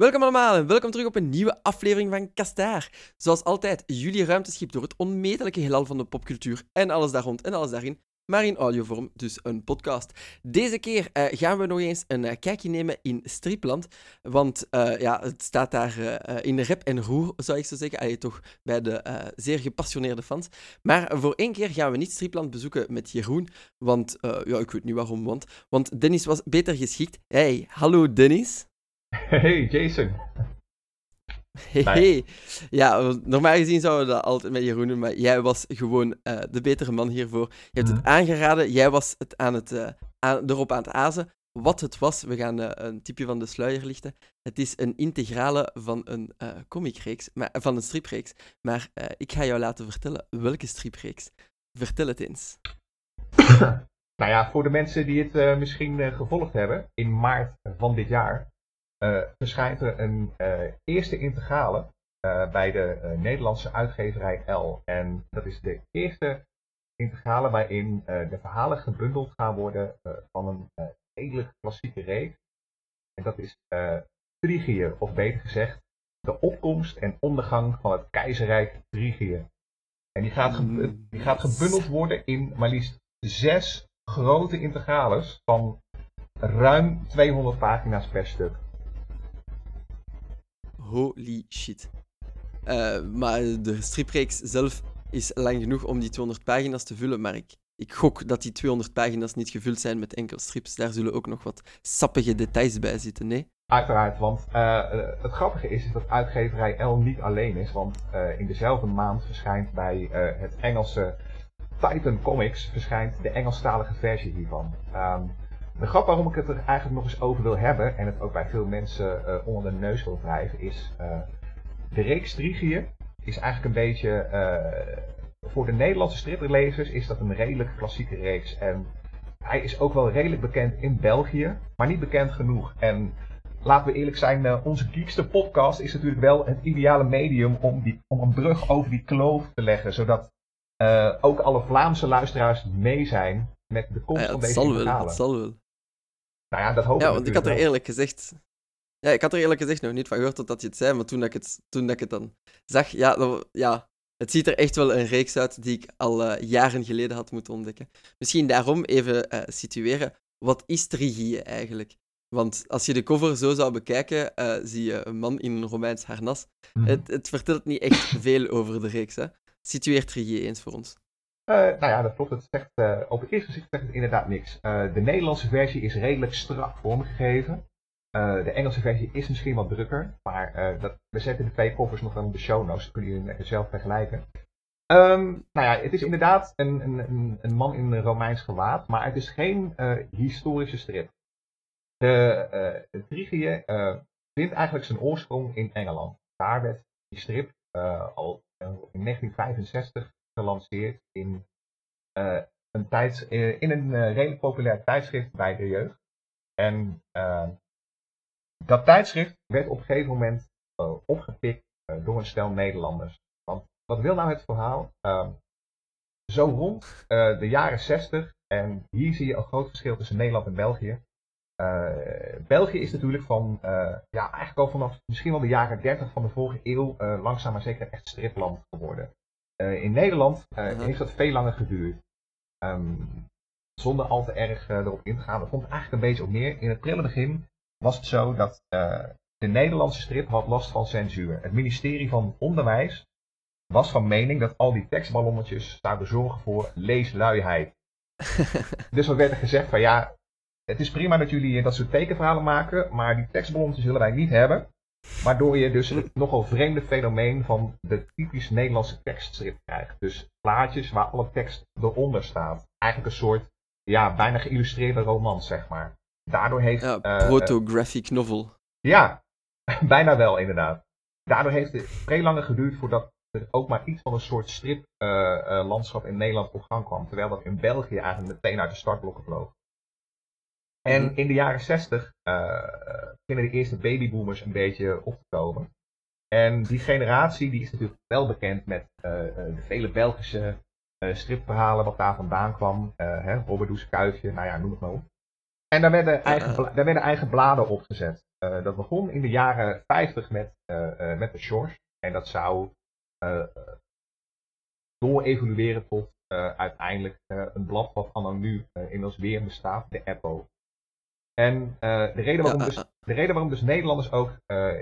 Welkom allemaal en welkom terug op een nieuwe aflevering van Kastaar. Zoals altijd, jullie ruimteschip door het onmetelijke heelal van de popcultuur en alles daar rond en alles daarin, maar in audiovorm, dus een podcast. Deze keer eh, gaan we nog eens een uh, kijkje nemen in Stripland, want uh, ja, het staat daar in de rep en roer, zou ik zo zeggen, Allee, toch bij de zeer gepassioneerde fans. Maar voor één keer gaan we niet Stripland bezoeken met Jeroen, want ja, ik weet niet waarom, want, want Dennis was beter geschikt. Hey, hallo Dennis. Hey Jason. Hey, hey. Ja, normaal gezien zouden we dat altijd met Jeroen doen, maar jij was gewoon uh, de betere man hiervoor. Je hebt het aangeraden, jij was het aan het, uh, aan, erop aan het azen. Wat het was, we gaan uh, een tipje van de sluier lichten. Het is een integrale van een comicreeks, maar, van een stripreeks. Maar ik ga jou laten vertellen welke stripreeks. Vertel het eens. nou ja, voor de mensen die het misschien gevolgd hebben, in maart van dit jaar verschijnt er een uh, eerste integrale uh, bij de Nederlandse uitgeverij L. En dat is de eerste integrale waarin de verhalen gebundeld gaan worden van een redelijk klassieke reeks. En dat is Trigië, of beter gezegd, de opkomst en ondergang van het keizerrijk Trigië. En die gaat, die gaat gebundeld worden in maar liefst zes grote integrales van ruim 200 pagina's per stuk holy shit. Uh, maar de stripreeks zelf is lang genoeg om die 200 pagina's te vullen, maar ik, gok dat die 200 pagina's niet gevuld zijn met enkel strips. Daar zullen ook nog wat sappige details bij zitten, nee? Uiteraard, want uh, het grappige is, dat uitgeverij L niet alleen is, want in dezelfde maand verschijnt bij het Engelse Titan Comics verschijnt de Engelstalige versie hiervan. Um, de grap waarom ik het er eigenlijk nog eens over wil hebben, en het ook bij veel mensen uh, onder de neus wil wrijven, is uh, de reeks Trigië is eigenlijk een beetje, uh, voor de Nederlandse striplezers is dat een redelijk klassieke reeks. En hij is ook wel redelijk bekend in België, maar niet bekend genoeg. En laten we eerlijk zijn, onze Geekste podcast is natuurlijk wel het ideale medium om, die, om een brug over die kloof te leggen, zodat ook alle Vlaamse luisteraars mee zijn met de komst ja, van deze zal wel, dat zal wel. Nou ja, dat hoop ik Ja, want ik had er eerlijk gezegd... Ja, ik had er eerlijk gezegd nog niet van gehoord dat je het zei, maar toen, ik het, toen ik het dan zag, ja, dan, ja, het ziet er echt wel een reeks uit die ik al uh, jaren geleden had moeten ontdekken. Misschien daarom even uh, situeren. Wat is Trigie eigenlijk? Want als je de cover zo zou bekijken, uh, zie je een man in een Romeins harnas. Mm -hmm. het, het, vertelt niet echt veel over de reeks. Hè? Situeer Trigie eens voor ons. Uh, nou ja, dat klopt. Het zegt, uh, op het eerste gezicht zegt het inderdaad niks. Uh, de Nederlandse versie is redelijk strak vormgegeven. de Engelse versie is misschien wat drukker. Maar dat, we zetten de twee covers nog in de show notes. Dan kunnen jullie zelf vergelijken. Um, nou ja, het is inderdaad een, een, een man in een Romeins gewaad. Maar het is geen historische strip. De, Trigie vindt eigenlijk zijn oorsprong in Engeland. Daar werd die strip al in 1965 gelanceerd in, uh, een, tijds, uh, in een uh, redelijk populair tijdschrift bij de jeugd. En dat tijdschrift werd op een gegeven moment opgepikt door een stel Nederlanders. Want wat wil nou het verhaal? Ehm, zo rond de jaren 60, en hier zie je een groot verschil tussen Nederland en België. België is natuurlijk van, ja, eigenlijk al vanaf misschien wel de jaren 30 van de vorige eeuw langzaam maar zeker echt stripland geworden. Uh, in Nederland uh, uh -huh. heeft dat veel langer geduurd. Um, zonder al te erg erop in te gaan. Dat komt eigenlijk een beetje op neer. In het prille begin was het zo dat de Nederlandse strip had last van censuur. Het ministerie van Onderwijs was van mening dat al die tekstballonnetjes zouden zorgen voor leesluiheid. dus wat werd er gezegd van ja, het is prima dat jullie dat soort tekenverhalen maken, maar die tekstballonnetjes willen wij niet hebben. Waardoor je dus het nogal vreemde fenomeen van de typisch Nederlandse tekststrip krijgt. Dus plaatjes waar alle tekst eronder staat. Eigenlijk een soort, ja, bijna geïllustreerde roman, zeg maar. Daardoor heeft... Ja, proto-graphic novel. Ja, bijna wel inderdaad. Daardoor heeft het vrij lang geduurd voordat er ook maar iets van een soort striplandschap uh, uh, in Nederland op gang kwam. Terwijl dat in België eigenlijk meteen uit de startblokken vloog. En in de jaren 60 uh, beginnen de eerste babyboomers een beetje op te komen. En die generatie die is natuurlijk wel bekend met uh, de vele Belgische stripverhalen wat daar vandaan kwam. Uh, Robberdoes Kuifje, nou ja, noem het maar op. En daar werden eigen, daar werden eigen bladen opgezet. dat begon in de jaren 50 met, met de Shores. En dat zou door evolueren tot uiteindelijk een blad wat nu inmiddels weer bestaat, de Apple. En de, reden waarom dus, de reden waarom dus Nederlanders ook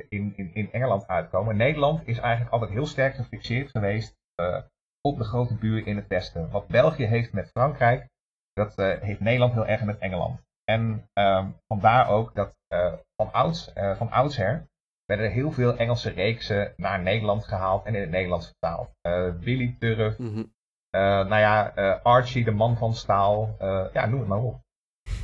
in, in, in Engeland uitkomen. Nederland is eigenlijk altijd heel sterk gefixeerd geweest op de grote buur in het westen. Wat België heeft met Frankrijk, dat heeft Nederland heel erg met Engeland. En um, vandaar ook dat van, ouds, van oudsher werden er heel veel Engelse reeksen naar Nederland gehaald en in het Nederlands vertaald. Uh, Billy Turf, mm -hmm. nou ja, Archie, de man van staal, ja, noem het maar op.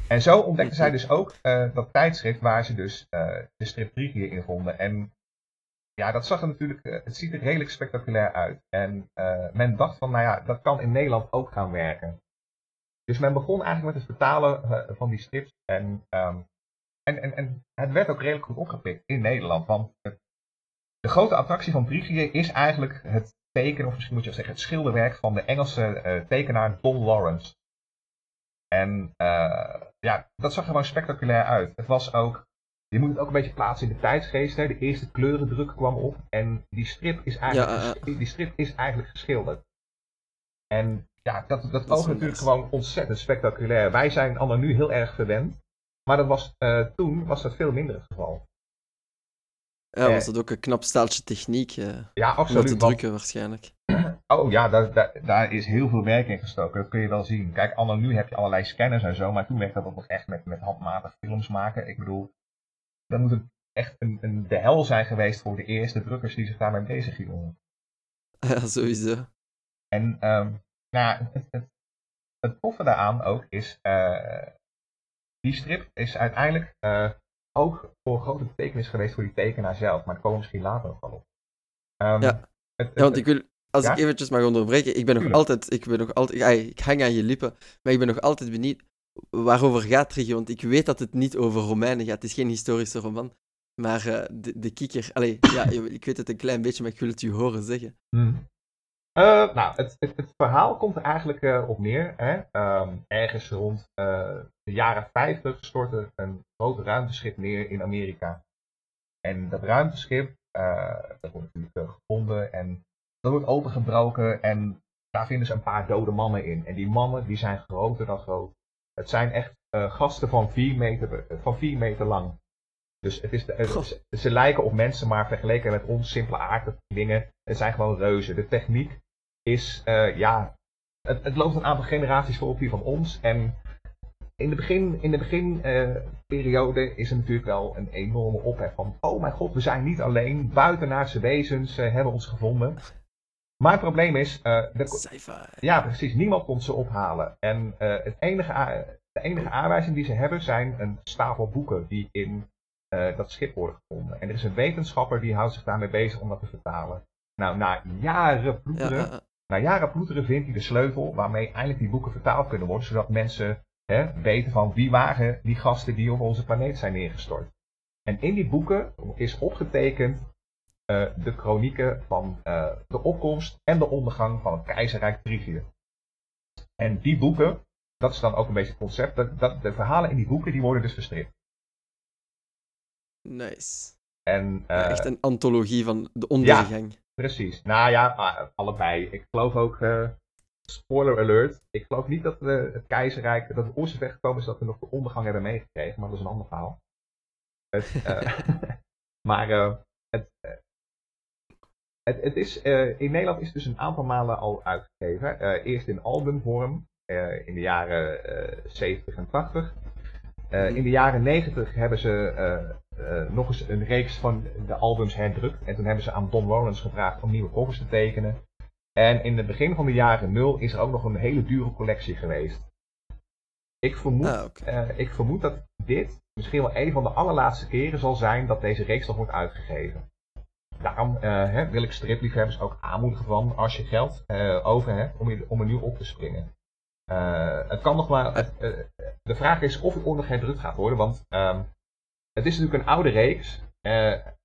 En zo ontdekten zij dus ook dat tijdschrift waar ze dus de strip in vonden. En ja, dat zag er natuurlijk, het ziet er redelijk spectaculair uit. En men dacht van, nou ja, dat kan in Nederland ook gaan werken. Dus men begon eigenlijk met het vertalen uh, van die strips. En, um, en, en, en het werd ook redelijk goed opgepikt in Nederland. Want de grote attractie van Brigier is eigenlijk het tekenen, of misschien moet je wel zeggen, het schilderwerk van de Engelse uh, tekenaar Don Lawrence. En uh, ja, dat zag er gewoon spectaculair uit. Het was ook, je moet het ook een beetje plaatsen in de tijdsgeest. Hè. De eerste kleurendruk kwam op en die strip is eigenlijk, ja, die strip is eigenlijk geschilderd. En ja, dat, dat, dat oogt natuurlijk gewoon ontzettend spectaculair. Wij zijn allemaal nu heel erg verwend. Maar dat was, uh, toen was dat veel minder het geval. Ja, was dat ook een knap staaltje techniek? Uh, ja, absoluut. te drukken waarschijnlijk. Oh ja, daar, daar, daar, is heel veel werk in gestoken. Dat kun je wel zien. Kijk, anno nu heb je allerlei scanners en zo. Maar toen werd dat ook nog echt met, met handmatig films maken. Ik bedoel, dat moet een, echt een, een, de hel zijn geweest voor de eerste drukkers die zich daarmee bezig hielden. Ja, sowieso. En um, nou, het, het, het toffe daaraan ook is, uh, die strip is uiteindelijk uh, ook voor grote betekenis geweest voor die tekenaar zelf. Maar daar komen we misschien later nog wel op. Um, ja. Het, ja, want ik wil, als ik eventjes mag onderbreken, ik ben nog altijd, ik ben nog altijd, ja, ik hang aan je lippen, maar ik ben nog altijd benieuwd waarover gaat Trigger, want ik weet dat het niet over Romeinen gaat, het is geen historische roman, maar uh, de, de kikker, allee, ja, ik weet het een klein beetje, maar ik wil het u horen zeggen. Hmm. Uh, nou, het, het, het, verhaal komt er eigenlijk uh, op neer. Hè? Um, ergens rond uh, de jaren 50 stortte een groot ruimteschip neer in Amerika. En dat ruimteschip, dat wordt natuurlijk gevonden en dat wordt opengebroken en daar vinden ze een paar dode mannen in. En die mannen die zijn groter dan groot. Het zijn echt gasten van 4 meter, van 4 meter lang. Dus het is, het ze lijken op mensen, maar vergeleken met ons simpele aardige het zijn gewoon reuzen. De techniek is, uh, ja, het, het, loopt een aantal generaties voor op die van ons. En in de, begin, in de beginperiode uh, is er natuurlijk wel een enorme ophef van, oh mijn god, we zijn niet alleen, buitenaardse wezens uh, hebben ons gevonden. Maar het probleem is, de, ja precies, niemand komt ze ophalen. En het enige, de enige aanwijzing die ze hebben zijn een stapel boeken die in dat schip worden gevonden. En er is een wetenschapper die houdt zich daarmee bezig om dat te vertalen. Nou, na jaren ploeteren, na jaren ploeteren vindt hij de sleutel waarmee eindelijk die boeken vertaald kunnen worden, zodat mensen hè, weten van wie waren die gasten die op onze planeet zijn neergestort. En in die boeken is opgetekend uh, de chronieken van de opkomst en de ondergang van het keizerrijk Trigië. En die boeken, dat is dan ook een beetje het concept, dat, dat, de verhalen in die boeken die worden dus verstript. Nice. En, uh, ja, echt een antologie van de ondergang. Ja, Precies. Nou ja, allebei. Ik geloof ook, uh, spoiler alert, ik geloof niet dat uh, het keizerrijk, dat het Oerse gekomen is dat we nog de ondergang hebben meegekregen, maar dat is een ander verhaal. Het, uh, maar het, het, het, is, in Nederland is het dus een aantal malen al uitgegeven. eerst in albumvorm, in de jaren 70 en 80. In de jaren 90 hebben ze uh, nog eens een reeks van de albums herdrukt. En toen hebben ze aan Don Rollins gevraagd om nieuwe covers te tekenen. En in het begin van de jaren nul is er ook nog een hele dure collectie geweest. Ik vermoed, ah, uh, ik vermoed dat dit misschien wel een van de allerlaatste keren zal zijn dat deze reeks nog wordt uitgegeven. Daarom uh, hè, wil ik stripliefhebbers ook aanmoedigen van als je geld over hebt om, je, om er nu op te springen. Het kan nog maar. de vraag is of het onder herdrukt gaat worden, want um, het is natuurlijk een oude reeks.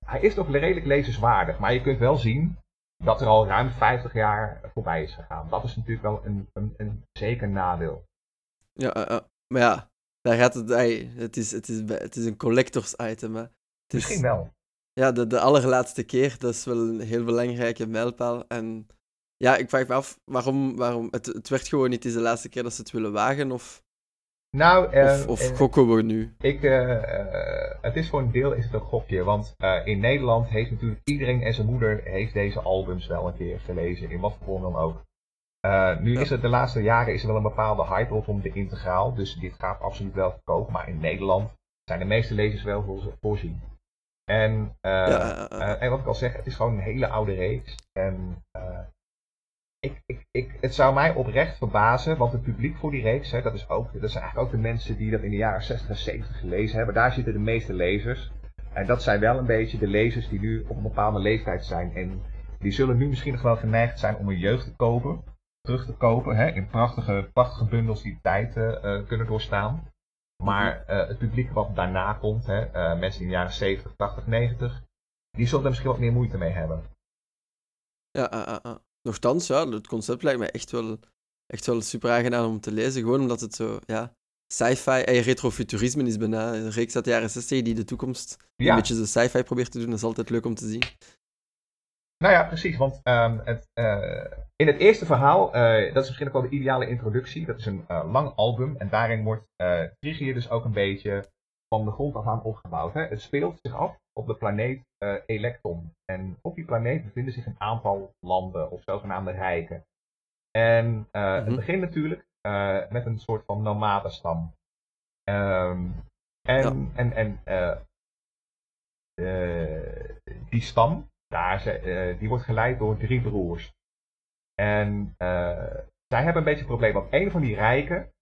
Hij is nog redelijk lezenswaardig, maar je kunt wel zien dat er al ruim 50 jaar voorbij is gegaan. Dat is natuurlijk wel een, een, een zeker nadeel. Ja, maar ja, daar gaat het, hey, het, is, het, is, het is een collectors item. Hè. Misschien wel. Ja, de, de allerlaatste keer, dat is wel een heel belangrijke mijlpaal. En ja, ik vraag me af, waarom, waarom het, het werd gewoon niet eens de laatste keer dat ze het willen wagen, of, Nou, eh, of, of eh, gokken we nu? Ik, eh, eh, het is voor een deel is het een gokje, want eh, in Nederland heeft natuurlijk iedereen en zijn moeder heeft deze albums wel een keer gelezen, in wat voor vorm dan ook. Eh, nu Ja. is het de laatste jaren is er wel een bepaalde hype rondom de integraal, dus dit gaat absoluut wel verkopen, maar in Nederland zijn de meeste lezers wel voor, voorzien. En, eh, Ja, eh, eh. eh, en wat ik al zeg, het is gewoon een hele oude reeks. En eh, ik, ik, het zou mij oprecht verbazen, want het publiek voor die reeks, hè, dat, is ook, dat zijn eigenlijk ook de mensen die dat in de jaren 60 en 70 gelezen hebben. Daar zitten de meeste lezers. En dat zijn wel een beetje de lezers die nu op een bepaalde leeftijd zijn. En die zullen nu misschien nog wel geneigd zijn om een jeugd te kopen, terug te kopen, hè, in prachtige, prachtige bundels die tijd eh, eh, kunnen doorstaan. Maar eh, het publiek wat daarna komt, hè, mensen in de jaren 70, 80, 90, die zullen misschien wat meer moeite mee hebben. Ja. Nochtans, ja, het concept lijkt mij echt wel, echt wel super aangenaam om te lezen. Gewoon omdat het zo, ja, sci-fi en retrofuturisme is bijna een reeks uit de jaren 60 die de toekomst Ja. een beetje zo sci-fi probeert te doen. Dat is altijd leuk om te zien. Nou ja, precies. Want ehm, het, eh, in het eerste verhaal, eh, dat is misschien ook wel de ideale introductie. Dat is een eh, lang album. En daarin wordt uh, Trigië dus ook een beetje van de grond af aan opgebouwd. Hè? Het speelt zich af op de planeet Electron. En op die planeet bevinden zich een aantal landen of zogenaamde rijken. En eh, Mhm. het begint natuurlijk eh, met een soort van nomadenstam. Ehm en en, en die stam, daar, ze- die wordt geleid door drie broers. En zij hebben een beetje een probleem, want een van die rijken,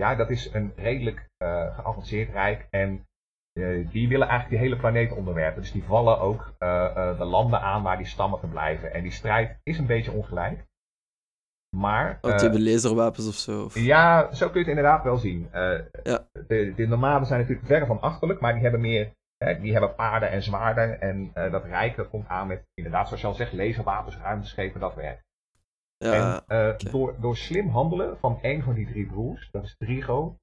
ja, dat is een redelijk eh, geavanceerd rijk. En eh, die willen eigenlijk die hele planeet onderwerpen. Dus die vallen ook eh, de landen aan waar die stammen verblijven. En die strijd is een beetje ongelijk. Maar. Want die hebben laserwapens of zo. Of... ja, zo kun je het inderdaad wel zien. Ja. de, de nomaden zijn natuurlijk verre van achterlijk, maar die hebben meer. hè, die hebben paarden en zwaarden. En dat rijke komt aan met, inderdaad, zoals je al zegt, laserwapens, ruimteschepen, dat werkt. Ja, en eh, door, door slim handelen van een van die drie broers, dat is Trigo,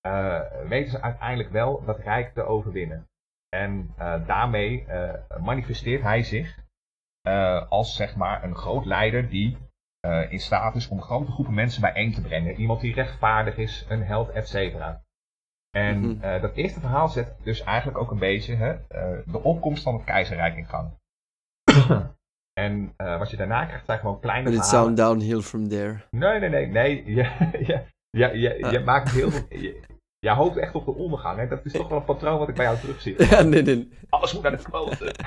eh, weten ze uiteindelijk wel dat rijk te overwinnen. En eh, daarmee manifesteert hij zich als zeg maar een groot leider die in staat is om grote groepen mensen bijeen te brengen. Iemand die rechtvaardig is, een held, et cetera. En Mhm. dat eerste verhaal zet dus eigenlijk ook een beetje hè, de opkomst van het keizerrijk in gang. en eh, wat je daarna krijgt zijn gewoon kleine But it verhalen. sound downhill from there. Nee, nee, nee, nee. Je, je, je, je, je Ah. maakt heel veel. Je, je hoopt echt op de ondergang. Hè? Dat is toch wel een patroon wat ik bij jou terugzie. Ja, nee, nee. Alles moet naar de kloten.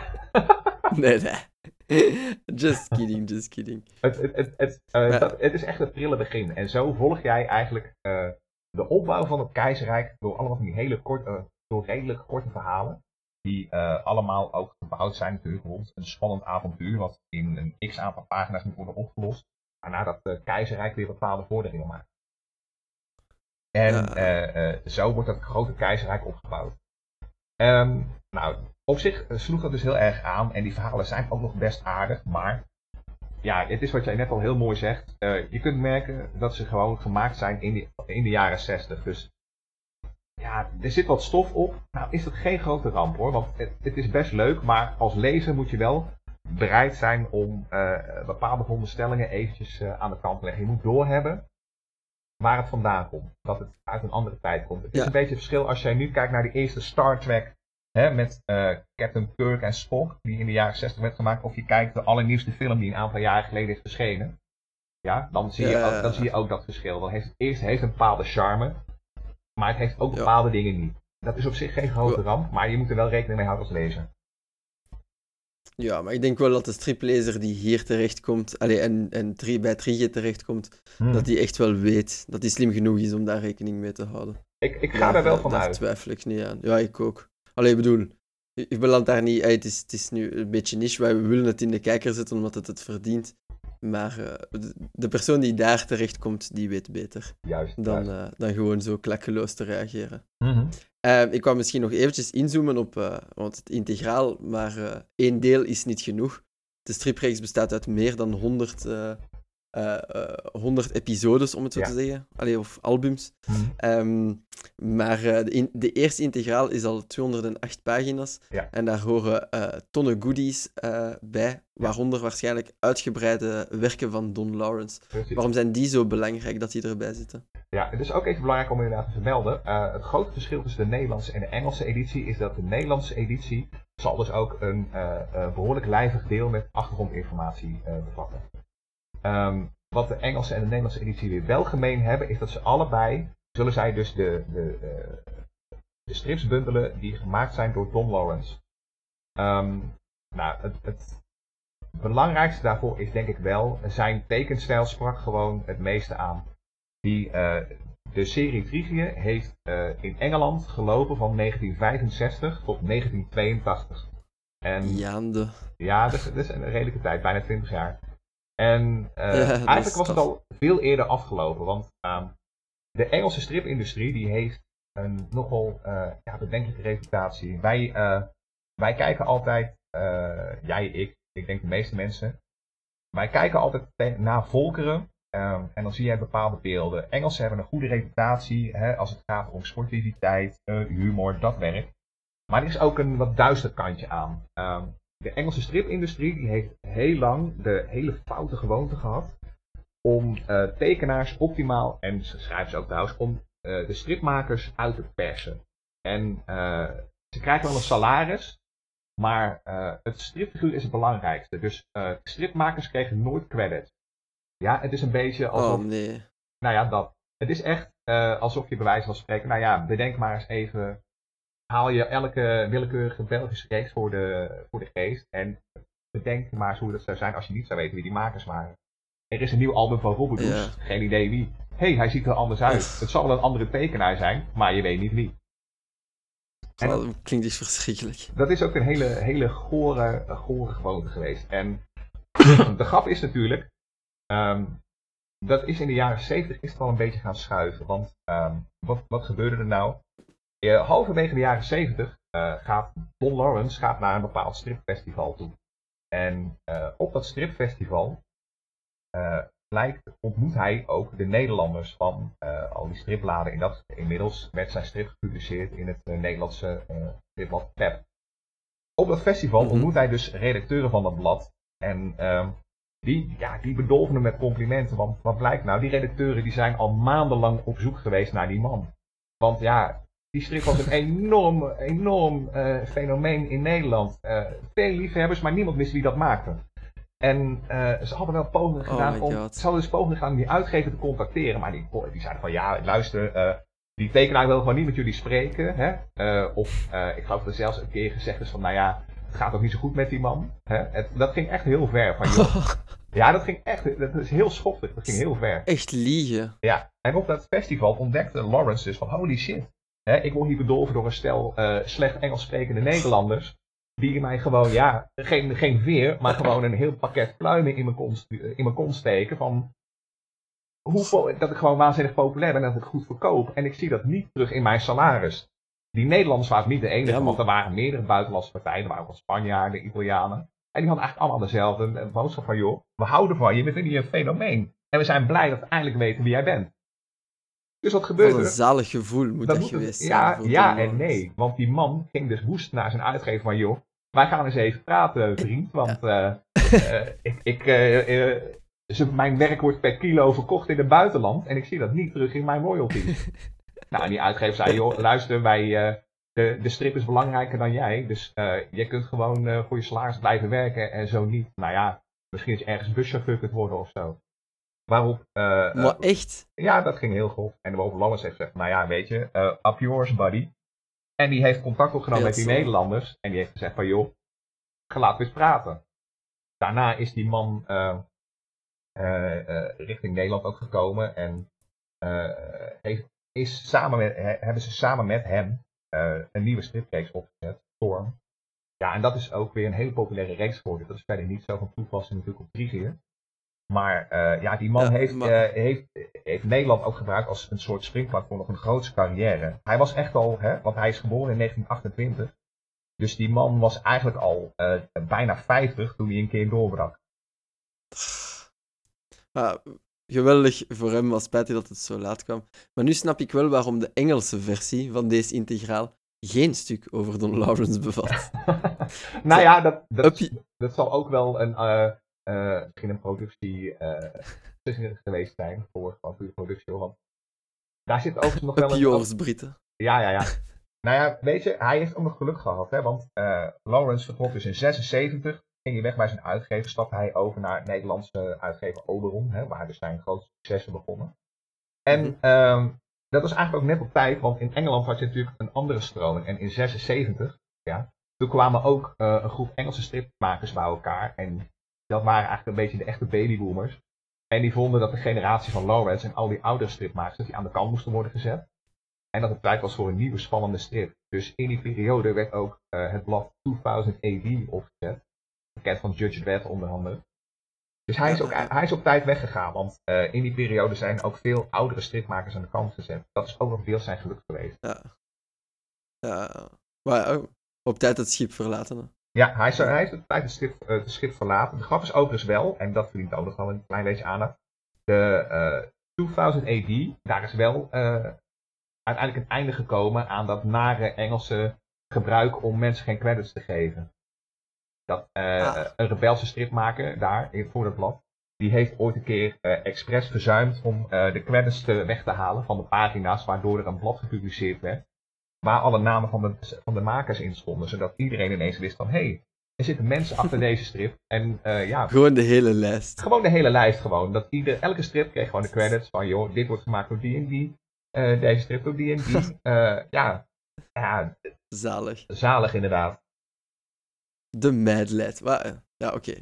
Nee, nee. Just kidding, just kidding. het, het, het, het, eh, Ja. dat, het is echt het prille begin. En zo volg jij eigenlijk eh, de opbouw van het keizerrijk door allemaal van die hele korte, door redelijk korte verhalen. Die eh, allemaal ook gebouwd zijn natuurlijk rond een spannend avontuur. Wat in een x aantal pagina's moet worden opgelost. Waarna dat eh, keizerrijk weer bepaalde vorderingen maakt. En Ja. eh, eh, zo wordt dat grote keizerrijk opgebouwd. Ehm, nou, op zich sloeg dat dus heel erg aan. En die verhalen zijn ook nog best aardig. Maar ja, het is wat jij net al heel mooi zegt. Je kunt merken dat ze gewoon gemaakt zijn in, die, in de jaren 60. Dus ja, er zit wat stof op. Nou, is dat geen grote ramp hoor. Want het, het is best leuk. Maar als lezer moet je wel bereid zijn om eh, bepaalde veronderstellingen eventjes eh, aan de kant te leggen. Je moet doorhebben waar het vandaan komt. Dat het uit een andere tijd komt. Het is een beetje het verschil als jij nu kijkt naar de eerste Star Trek. Hè, met eh, Captain Kirk en Spock, die in de jaren 60 werd gemaakt. Of je kijkt de allernieuwste film die een aantal jaren geleden is verschenen. Ja, dan zie, je, ook, dan zie je ook dat verschil. Dan heeft het eerst heeft een bepaalde charme. Maar het heeft ook Ja. bepaalde dingen niet. Dat is op zich geen grote ramp, maar je moet er wel rekening mee houden als lezer. Ja, maar ik denk wel dat de striplezer die hier terechtkomt, allee, en, en bij Trigge terechtkomt, Hmm. dat die echt wel weet, dat hij slim genoeg is om daar rekening mee te houden. Ik, ik ga Daar, er wel eh, van daar uit. twijfel ik niet aan. Ja, ik ook. Allee, ik bedoel, ik beland daar niet uit. Het is, het is nu een beetje niche, wij willen het in de kijker zetten omdat het het verdient. Maar eh, de, persoon die daar terechtkomt, die weet beter Juist. dan, juist. eh, dan gewoon zo klakkeloos te reageren. Mhm. Eh, ik wou misschien nog eventjes inzoomen op, want het integraal, maar één deel is niet genoeg. De stripreeks bestaat uit meer dan 100, eh, eh, eh, 100 episodes, om het zo Ja. te zeggen. Allee, of albums. Mhm. Ehm, Maar uh, de, in, de, eerste integraal is al 208 pagina's. Ja. En daar horen uh, tonnen goodies uh, bij, waaronder waarschijnlijk uitgebreide werken van Don Lawrence. Precies. Waarom zijn die zo belangrijk dat die erbij zitten? Ja, het is ook even belangrijk om inderdaad te vermelden. het grote verschil tussen de Nederlandse en de Engelse editie is dat de Nederlandse editie zal dus ook een behoorlijk lijvig deel met achtergrondinformatie bevatten. Um, wat de Engelse en de Nederlandse editie weer wel gemeen hebben, is dat ze allebei, zullen zij dus de, de, uh, de strips bundelen die gemaakt zijn door Don Lawrence. Um, nou, het, het, belangrijkste daarvoor is denk ik wel, zijn tekenstijl sprak gewoon het meeste aan. Die, uh, de serie Trigie heeft uh, in Engeland gelopen van 1965 tot 1982. En, Jaande. Ja, dat is, dat is een redelijke tijd, bijna 20 jaar. En uh, ja, eigenlijk was het al veel eerder afgelopen, want uh, de Engelse stripindustrie die heeft een nogal uh, ja, bedenkelijke reputatie. Wij, uh, wij kijken altijd, jij, ik, ik denk de meeste mensen, wij kijken altijd naar volkeren um, en dan zie je bepaalde beelden. Engelsen hebben een goede reputatie hè, als het gaat om sportiviteit, humor, dat werk. Maar er is ook een wat duister kantje aan. Um, de Engelse stripindustrie die heeft heel lang de hele foute gewoonte gehad om uh, tekenaars optimaal, en ze schrijven ze ook trouwens, om uh, de stripmakers uit te persen. En uh, ze krijgen wel een salaris, maar het stripfiguur is het belangrijkste. Dus stripmakers kregen nooit credit. Ja, het is een beetje alsof... Oh nee. Nou ja, dat. Het is echt alsof je bij wijze van spreken, nou ja, bedenk maar eens even haal je elke willekeurige Belgische reeks voor de, voor de geest. En bedenk maar eens hoe dat zou zijn als je niet zou weten wie die makers waren. Er is een nieuw album van Robert ja. geen idee wie. Hé, hey, hij ziet er anders uit. Het zal wel een andere tekenaar zijn, maar je weet niet wie. En dat klinkt dus verschrikkelijk. Dat is ook een hele, hele gore, gore gewoonte geweest. En de grap is natuurlijk, um, dat is in de jaren 70 is het al een beetje gaan schuiven. Want um, wat, wat gebeurde er nou? Halverwege de jaren 70 uh, gaat Don Lawrence gaat naar een bepaald stripfestival toe. En uh, op dat stripfestival lijkt, ontmoet hij ook de Nederlanders van al die stripbladen. In dat, inmiddels werd zijn strip gepubliceerd in het Nederlandse stripblad Pep. Op dat festival mm -hmm. ontmoet hij dus redacteuren van dat blad. En ehm, die, ja, die bedolven hem met complimenten. Want wat blijkt nou? Die redacteuren die zijn al maandenlang op zoek geweest naar die man. Want ja, die strip was een enorm, enorm uh, fenomeen in Nederland. Uh, veel liefhebbers, maar niemand wist wie dat maakte. En uh, ze hadden wel pogingen gedaan oh om. Ze hadden dus pogingen gedaan om die uitgever te contacteren. Maar die, die zeiden van ja, luister, die tekenaar wil gewoon niet met jullie spreken. Hè? of ik geloof dat er zelfs een keer gezegd is van nou ja, het gaat ook niet zo goed met die man. Hè? Het, dat ging echt heel ver van joh. Ja, dat ging echt, dat is heel schoffig, dat ging heel ver. Echt liegen. Ja, en op dat festival ontdekte Lawrence dus van holy shit, Hè, ik word niet bedolven door een stel uh, slecht Engels sprekende Nederlanders. Die mij gewoon, ja, geen, geen veer, maar gewoon een heel pakket pluimen in mijn kont, in mijn kont steken. Van hoe, dat ik gewoon waanzinnig populair ben en dat ik goed verkoop. En ik zie dat niet terug in mijn salaris. Die Nederlanders waren niet de enige, ja, want er waren meerdere buitenlandse partijen. Er waren ook Spanjaarden, Italianen. En die hadden eigenlijk allemaal dezelfde boodschap van, joh, we houden van je, we vinden je een fenomeen. En we zijn blij dat we eindelijk weten wie jij bent. Dus wat gebeurde Wat een zalig gevoel moet dat, dat geweest zijn. Ja, ja en nee. Want die man ging dus woest naar zijn uitgever van... joh, wij gaan eens even praten, vriend. Want uh, uh, ik, ik, uh, mijn werk wordt per kilo verkocht in het buitenland... en ik zie dat niet terug in mijn royalties. nou, en die uitgever zei... joh, luister, wij, de, de strip is belangrijker dan jij. Dus jij kunt gewoon voor je salaris blijven werken en zo niet. Nou ja, misschien is ergens buschauffeur kunt worden of zo. Waarop... Uh, maar echt? Ja, dat ging heel grof. En waarop Lawrence heeft gezegd, nou ja, weet je, uh, up yours, buddy. En die heeft contact opgenomen met die zo. Nederlanders. En die heeft gezegd van, joh, ga laten we eens praten. Daarna is die man richting Nederland ook gekomen. En heeft, is samen met, hebben ze samen met hem een nieuwe stripreeks opgezet, Storm. Ja, en dat is ook weer een hele populaire reeks geworden. Dat is verder niet zo van toepassing natuurlijk op Trigier. Maar uh, ja, die man ja, heeft, maar... uh, heeft, heeft Nederland ook gebruikt als een soort springplank voor nog een grootste carrière. Hij was echt al, hè, want hij is geboren in 1928. Dus die man was eigenlijk al uh, bijna 50 toen hij een keer doorbrak. Geweldig voor hem. Was spijtig dat het zo laat kwam. Maar nu snap ik wel waarom de Engelse versie van deze integraal geen stuk over Don Lawrence bevat. nou ja, dat, dat, dat zal ook wel een, eh, misschien een productie eh, geweest zijn voor van de productie. Want daar zit overigens nog wel een... Uppie Britten. Ja, ja, ja. nou ja, weet je, hij heeft ook nog geluk gehad. Hè, want eh, Lawrence vertrok dus in 76. Ging hij weg bij zijn uitgever. Stapte hij over naar Nederlandse uitgever Oberon. Hè, waar dus zijn grootste successen begonnen. En Mhm. ehm, dat was eigenlijk ook net op tijd. Want in Engeland had je natuurlijk een andere stroming. En in 76, ja, toen kwamen ook een groep Engelse stripmakers bij elkaar. En dat waren eigenlijk een beetje de echte babyboomers. En die vonden dat de generatie van Lawrence en al die oudere stripmakers dat die aan de kant moesten worden gezet. En dat het tijd was voor een nieuwe spannende strip. Dus in die periode werd ook eh, het blad 2000 AD opgezet. Bekend van Judge Dredd onder andere. Dus hij is, ook, hij is op tijd weggegaan. Want eh, in die periode zijn ook veel oudere stripmakers aan de kant gezet. Dat is ook nog deels zijn geluk geweest. Ja. Maar oh, op tijd het schip verlaten. Ja, hij, is, hij heeft op tijd het schip, eh, het verlaten. De grap is overigens wel, en dat verdient ook nog wel een klein beetje aandacht. De eh 2000 AD, daar is wel eh, uiteindelijk een einde gekomen aan dat nare Engelse gebruik om mensen geen credits te geven. Dat eh, Ah. een rebelse stripmaker daar in, voor het blad, die heeft ooit een keer eh, expres verzuimd om eh, de credits te, weg te halen van de pagina's, waardoor er een blad gepubliceerd werd. Waar alle namen van de, van de makers in stonden, zodat iedereen ineens wist van hé, hey, er zitten mensen achter deze strip. En eh, ja, Gewoon de hele lijst. gewoon de hele lijst gewoon. Dat ieder, elke strip kreeg gewoon de credits van joh, dit wordt gemaakt door die en die. eh, deze strip door die en die. Eh, ja, ja, Zalig. zalig inderdaad. De Mad Lad. Ja, oké.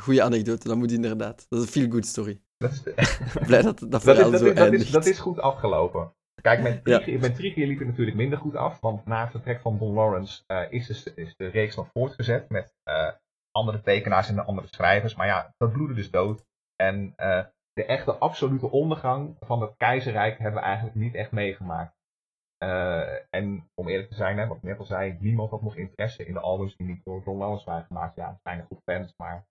Goeie anekdote, dat moet inderdaad. Dat is een feel-good story. Dat is, de- Blij dat dat dat, verhaal is, dat, zo is, dat, is, eindigt. dat is goed afgelopen. Kijk, met Ja. Trigier, met liep het natuurlijk minder goed af. Want na het vertrek van Don Lawrence eh, is, de, is de reeks nog voortgezet met eh, andere tekenaars en andere schrijvers. Maar ja, dat bloedde dus dood. En eh, de echte absolute ondergang van het keizerrijk hebben we eigenlijk niet echt meegemaakt. En om eerlijk te zijn, hè, wat ik net al zei, niemand had nog interesse in de albums die niet door Don Lawrence waren gemaakt. Ja, er zijn groep fans, maar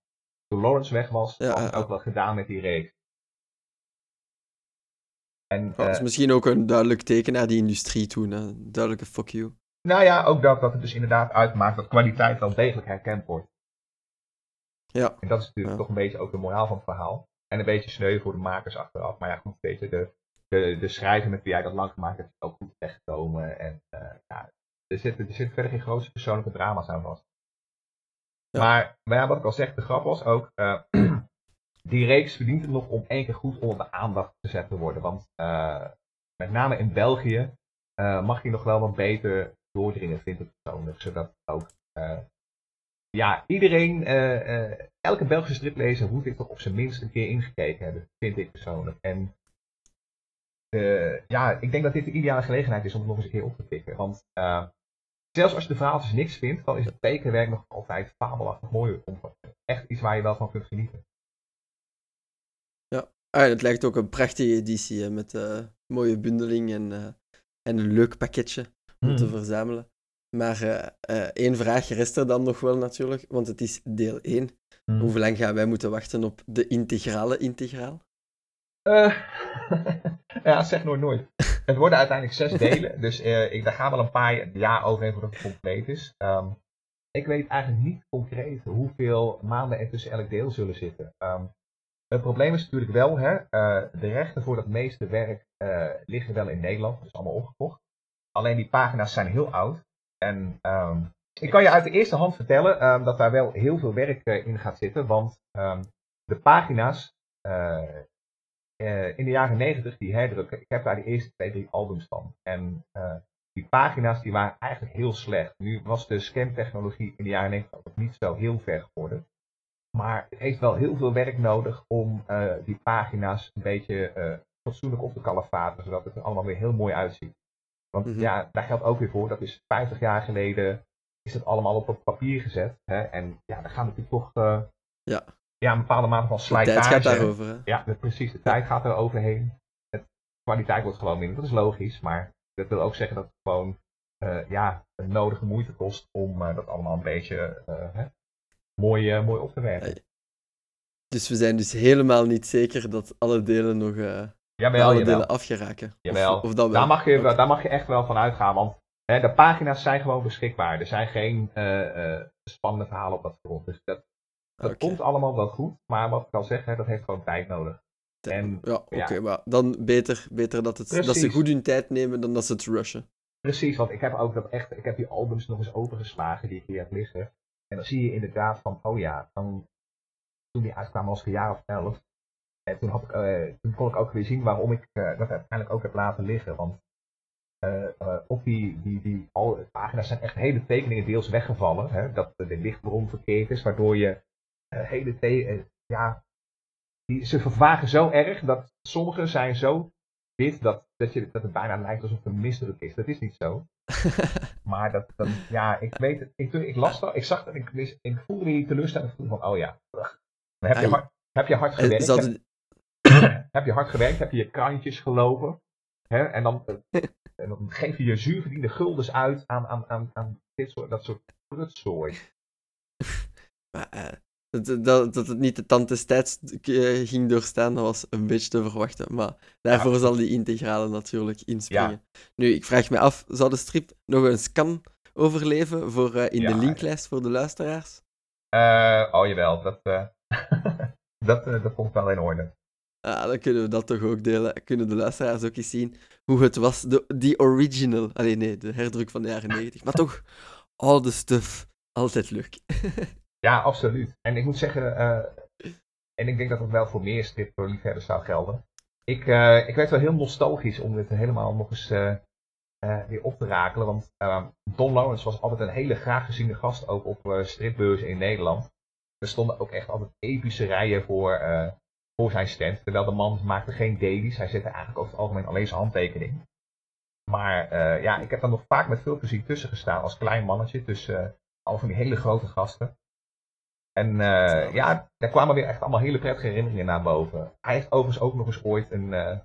toen Lawrence weg was, Ja, ja. ook wel gedaan met die reeks. En, Dat is eh, misschien ook een duidelijk teken naar die industrie toen. Hè. Een Duidelijke fuck you. Nou ja, ook dat, dat het dus inderdaad uitmaakt dat kwaliteit wel degelijk herkend wordt. Ja. En dat is natuurlijk Ja. toch een beetje ook de moraal van het verhaal. En een beetje sneu voor de makers achteraf. Maar ja, goed, weet je, de, de, de schrijver met wie jij dat lang gemaakt hebt, is ook goed terechtgekomen. En eh, ja, er zitten er zit verder geen grootste persoonlijke drama's aan vast. Ja. Maar, maar ja, wat ik al zeg, de grap was ook, eh, die reeks verdient het nog om één keer goed onder de aandacht gezet te worden. Want eh, met name in België eh, mag je nog wel wat beter doordringen, vind ik persoonlijk. Zodat ook eh, ja, iedereen, elke Belgische striplezer moet dit toch op zijn minst een keer ingekeken hebben, vind ik persoonlijk. En ja, ik denk dat dit de ideale gelegenheid is om het nog eens een keer op te pikken. Want zelfs als je de verhaaltjes niks vindt, dan is het tekenwerk nog altijd fabelachtig mooi. Echt iets waar je wel van kunt genieten. Ah, het lijkt ook een prachtige editie hè, met eh mooie bundeling en, eh, en een leuk pakketje om te verzamelen. Maar eh, één vraag rest er dan nog wel natuurlijk, want het is deel 1. Mhm. Hoe lang gaan wij moeten wachten op de integrale integraal? Ja, zeg nooit nooit. Het worden uiteindelijk zes delen, dus ik, daar gaan wel een paar jaar overheen voordat het compleet is. Ehm, ik weet eigenlijk niet concreet hoeveel maanden er tussen elk deel zullen zitten. Ehm, het probleem is natuurlijk wel, hè, eh, de rechten voor dat meeste werk eh, liggen wel in Nederland, is allemaal opgekocht. Alleen die pagina's zijn heel oud. En ehm, ik kan je uit de eerste hand vertellen ehm, dat daar wel heel veel werk eh, in gaat zitten, want ehm, de pagina's in de jaren negentig, die herdrukken, ik heb daar de eerste twee, drie albums van. En die pagina's die waren eigenlijk heel slecht. Nu was de scan-technologie in de jaren negentig ook niet zo heel ver geworden. Maar het heeft wel heel veel werk nodig om eh, die pagina's een beetje eh, fatsoenlijk op te kalefateren, zodat het er allemaal weer heel mooi uitziet. Want Mhm. ja, daar geldt ook weer voor, dat is 50 jaar geleden, is het allemaal op, op papier gezet. Hè? En ja, daar gaan natuurlijk toch eh, Ja. ja, een bepaalde mate van De slijtage. tijd gaat daarover. Hè? Ja, de- precies. De tijd gaat er overheen. De kwaliteit wordt gewoon minder. Dat is logisch. Maar dat wil ook zeggen dat het gewoon ja, een nodige moeite kost om dat allemaal een beetje hè, mooi, eh, mooi op te werken. Dus we zijn dus helemaal niet zeker dat alle delen nog jawel, alle jawel. delen afgeraken. Jawel. Of, of dat wel. Daar, mag je, daar mag je echt wel van uitgaan, want hè, de pagina's zijn gewoon beschikbaar. Er zijn geen eh, eh, spannende verhalen op dat front. Dus dat, komt allemaal wel goed, maar wat ik al zeg, hè, dat heeft gewoon tijd nodig. En Ja, oké, ja. maar dan beter, beter dat, het, dat ze goed hun tijd nemen dan dat ze het rushen. Precies, want ik heb ook dat echt, ik heb die albums nog eens opengeslagen die ik hier heb liggen. En dan zie je inderdaad van, oh ja, toen die uitkwamen was ik een jaar of. En toen, had ik, eh, toen kon ik ook weer zien waarom ik eh, dat uiteindelijk ook heb laten liggen. Want eh, op die, die, die al, pagina's zijn echt hele tekeningen deels weggevallen. Hè, dat de lichtbron verkeerd is, waardoor je hele ja, die, ze vervagen zo erg dat sommige zijn zo wit dat, dat, je, dat het bijna lijkt alsof het een misdruk is. Dat is niet zo. Maar dat, dan, ja, ik weet het. Ik, ik las dat, ik zag dat, ik, wist- ik voelde die teleurstelling ik voelde van, oh ja, heb je hard, heb je hard gewerkt, heb je hard gewerkt, heb je je krantjes gelopen, hè, en, dan, eh, en dan geef je je zuurverdiende guldens uit aan, aan, aan, aan dit soort, dat soort prutzooi. maar, eh, dat, dat, dat het niet de tand des tijds eh, ging doorstaan, dat was een beetje te verwachten. Maar daarvoor Ja. zal die integrale natuurlijk inspringen. Nu, ik vraag me af, zou de strip nog een scan overleven voor, eh, in Ja, de linklijst voor de luisteraars? Eh, oh jawel, dat, eh, dat, dat ik wel in orde. Ah, dan kunnen we dat toch ook delen. Kunnen de luisteraars ook eens zien hoe het was. De, die original. Alleen nee, de herdruk van de jaren 90. Maar toch, all the stuff. Altijd leuk. Ja, absoluut. En ik moet zeggen, eh, en ik denk dat het wel voor meer stripliefhebbers zou gelden. Ik, eh, ik werd wel heel nostalgisch om dit helemaal nog eens eh, weer op te rakelen. Want Don Lawrence was altijd een hele graag geziene gast ook op stripbeurzen in Nederland. Er stonden ook echt altijd epische rijen voor, voor zijn stand. Terwijl de man maakte geen dailies. Hij zette eigenlijk over het algemeen alleen zijn handtekening. Maar ja, ik heb daar nog vaak met veel plezier tussen gestaan als klein mannetje. Tussen al van die hele grote gasten. En eh, ja, daar kwamen weer echt allemaal hele prettige herinneringen naar boven. Hij heeft overigens ook nog eens ooit een, eh,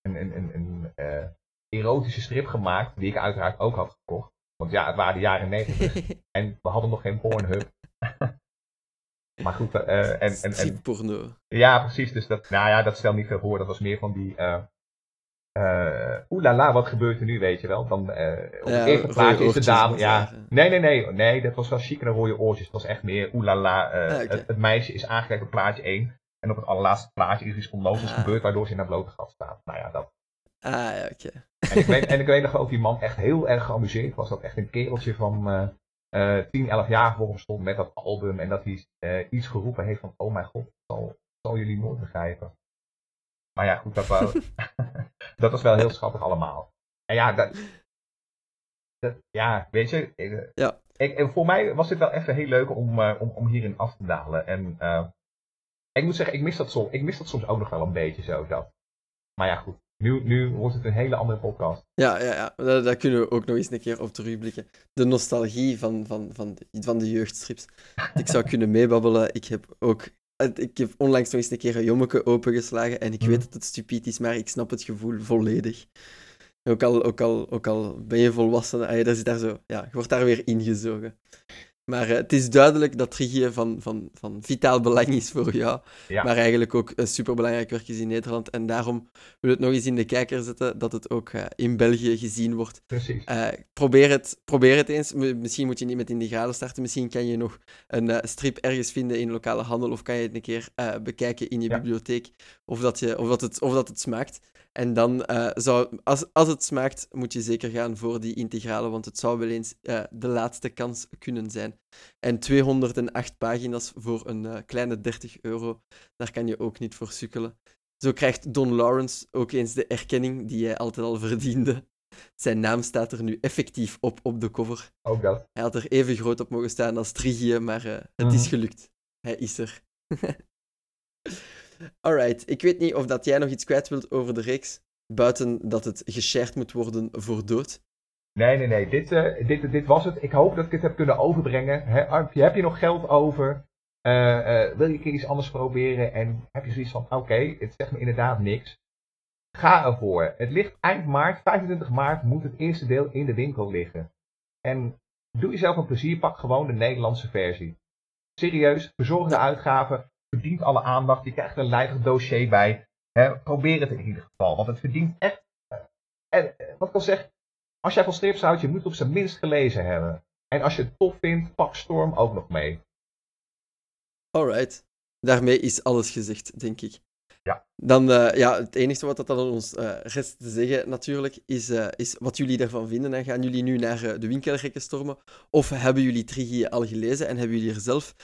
een, een, een, een eh, erotische strip gemaakt, die ik uiteraard ook had gekocht. Want ja, het waren de jaren 90 en we hadden nog geen Pornhub. maar goed, en, en, en, ja, precies. Dus dat, nou ja, dat stelt niet veel voor. Dat was meer van die. Eh eh oelala, wat gebeurt er nu, weet je wel? Dan, eh op het eerste plaatje is de dame. Ja, nee, nee, nee, nee, dat was wel chic en rode oortjes. Het was echt meer oelala. eh Ah, oké. het, meisje is aangereikt op plaatje 1. En op het allerlaatste plaatje is iets onnozels Ah. gebeurd, waardoor ze in haar blote gat staat. Nou ja, dat. Ah, ja, oké. En ik, weet, en ik weet nog ook, die man echt heel erg geamuseerd was. Dat echt een kereltje van eh 10, 11 jaar voor hem stond met dat album. En dat hij eh, iets geroepen heeft van, oh mijn god, ik zal, zal jullie nooit begrijpen. Maar ja, goed, dat, wou- dat was wel heel schattig allemaal. En ja, dat, dat, ja weet je, ik, Ja. ik, en voor mij was dit wel even heel leuk om, eh, om, om hierin af te dalen. En eh, ik moet zeggen, ik mis, dat soms, ik mis dat soms ook nog wel een beetje zo. Dat. Maar ja, goed. Nu, nu wordt het een hele andere podcast. Ja, ja, ja. Daar, daar kunnen we ook nog eens een keer op terugblikken. De nostalgie van, van, van, de, van de jeugdstrips. Ik zou kunnen meebabbelen. Ik heb ook... Ik heb onlangs nog eens een keer een jommeke opengeslagen en ik Mhm. weet dat het stupid is, maar ik snap het gevoel volledig. Ook al, ook al, ook al ben je volwassen, ah, zit daar zo, ja, je wordt daar weer ingezogen. Maar eh, het is duidelijk dat Trigie van, van, van vitaal belang is voor jou. Ja. Maar eigenlijk ook een superbelangrijk werk is in Nederland. En daarom wil ik het nog eens in de kijker zetten dat het ook eh, in België gezien wordt. Precies. Eh, probeer, het, probeer het eens. Misschien moet je niet met Integrale starten. Misschien kan je nog een strip ergens vinden in lokale handel. Of kan je het een keer bekijken in je Ja. bibliotheek. Of dat, je, of, dat het, of dat het smaakt. En dan eh, zou, als, als het smaakt, moet je zeker gaan voor die integrale. Want het zou wel eens eh, de laatste kans kunnen zijn. En 208 pagina's voor een eh, kleine 30 euro. Daar kan je ook niet voor sukkelen. Zo krijgt Don Lawrence ook eens de erkenning die hij altijd al verdiende. Zijn naam staat er nu effectief op op de cover. Ook dat. Hij had er even groot op mogen staan als Trigie, maar het is Mhm. gelukt. Hij is er. Alright, ik weet niet of dat jij nog iets kwijt wilt over de reeks, buiten dat het geshared moet worden voor dood. Nee, nee, nee. Dit, eh, dit, dit was het. Ik hoop dat ik het heb kunnen overbrengen. Heb, je, nog geld over? Eh, eh, wil je een keer iets anders proberen? En heb je zoiets van, oké, het zegt me inderdaad niks. Ga ervoor. Het ligt eind maart, 25 maart, moet het eerste deel in de winkel liggen. En doe jezelf een plezier, pak gewoon de Nederlandse versie. Serieus, verzorgde uitgaven. Verdient alle aandacht. Je krijgt een lijvig dossier bij. Hè, probeer het in ieder geval, want het verdient echt. en eh, wat ik al zeg, als jij van strips houdt, je moet het op zijn minst gelezen hebben. En als je het tof vindt, pak Storm ook nog mee. Alright. Daarmee is alles gezegd, denk ik. Ja. Dan, eh, ja, het enige wat dat dan ons eh, rest te zeggen natuurlijk, is, eh, is wat jullie ervan vinden. En gaan jullie nu naar de winkelrekken stormen? Of hebben jullie Trigie al gelezen en hebben jullie er zelf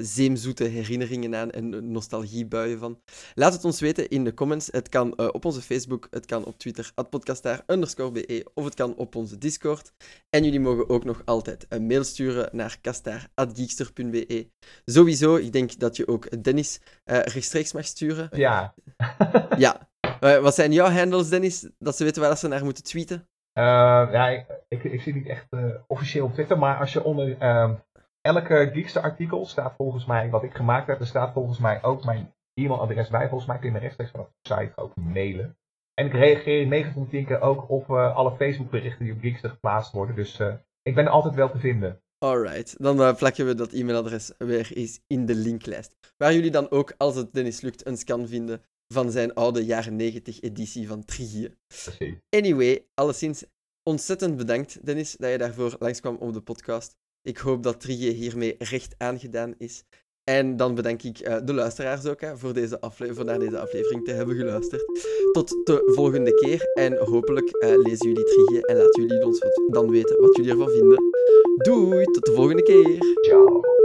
zeemzoete herinneringen aan en nostalgiebuien van? Laat het ons weten in de comments. Het kan op onze Facebook, het kan op Twitter, podcastaar underscore be, of het kan op onze Discord. En jullie mogen ook nog altijd een mail sturen naar kastaar.geekster.be. Sowieso, ik denk dat je ook Dennis rechtstreeks mag sturen. Ja, Ja. Eh, wat zijn jouw handles, Dennis? Dat ze weten waar ze naar moeten tweeten? Eh, ja, ik, ik, zit niet echt eh, officieel op Twitter, maar als je onder ehm, elke Geekster artikel staat volgens mij wat ik gemaakt heb, er staat volgens mij ook mijn e-mailadres bij. Volgens mij kun je me rechtstreeks vanaf de site ook mailen. En ik reageer 9 van de 10 keer ook op alle Facebook berichten die op Geekster geplaatst worden. Dus ik ben er altijd wel te vinden. Alright, dan eh, plakken we dat e-mailadres weer eens in de linklijst. Waar jullie dan ook, als het Dennis lukt, een scan vinden van zijn oude jaren 90 editie van Trigie. Anyway, alleszins ontzettend bedankt, Dennis, dat je daarvoor langskwam op de podcast. Ik hoop dat Trigie hiermee recht aangedaan is. En dan bedank ik eh, de luisteraars ook hè, voor, deze voor naar deze aflevering te hebben geluisterd. Tot de volgende keer en hopelijk eh, lezen jullie Trigie en laten jullie ons wat- dan weten wat jullie ervan vinden. Doei, tot de volgende keer. Ciao.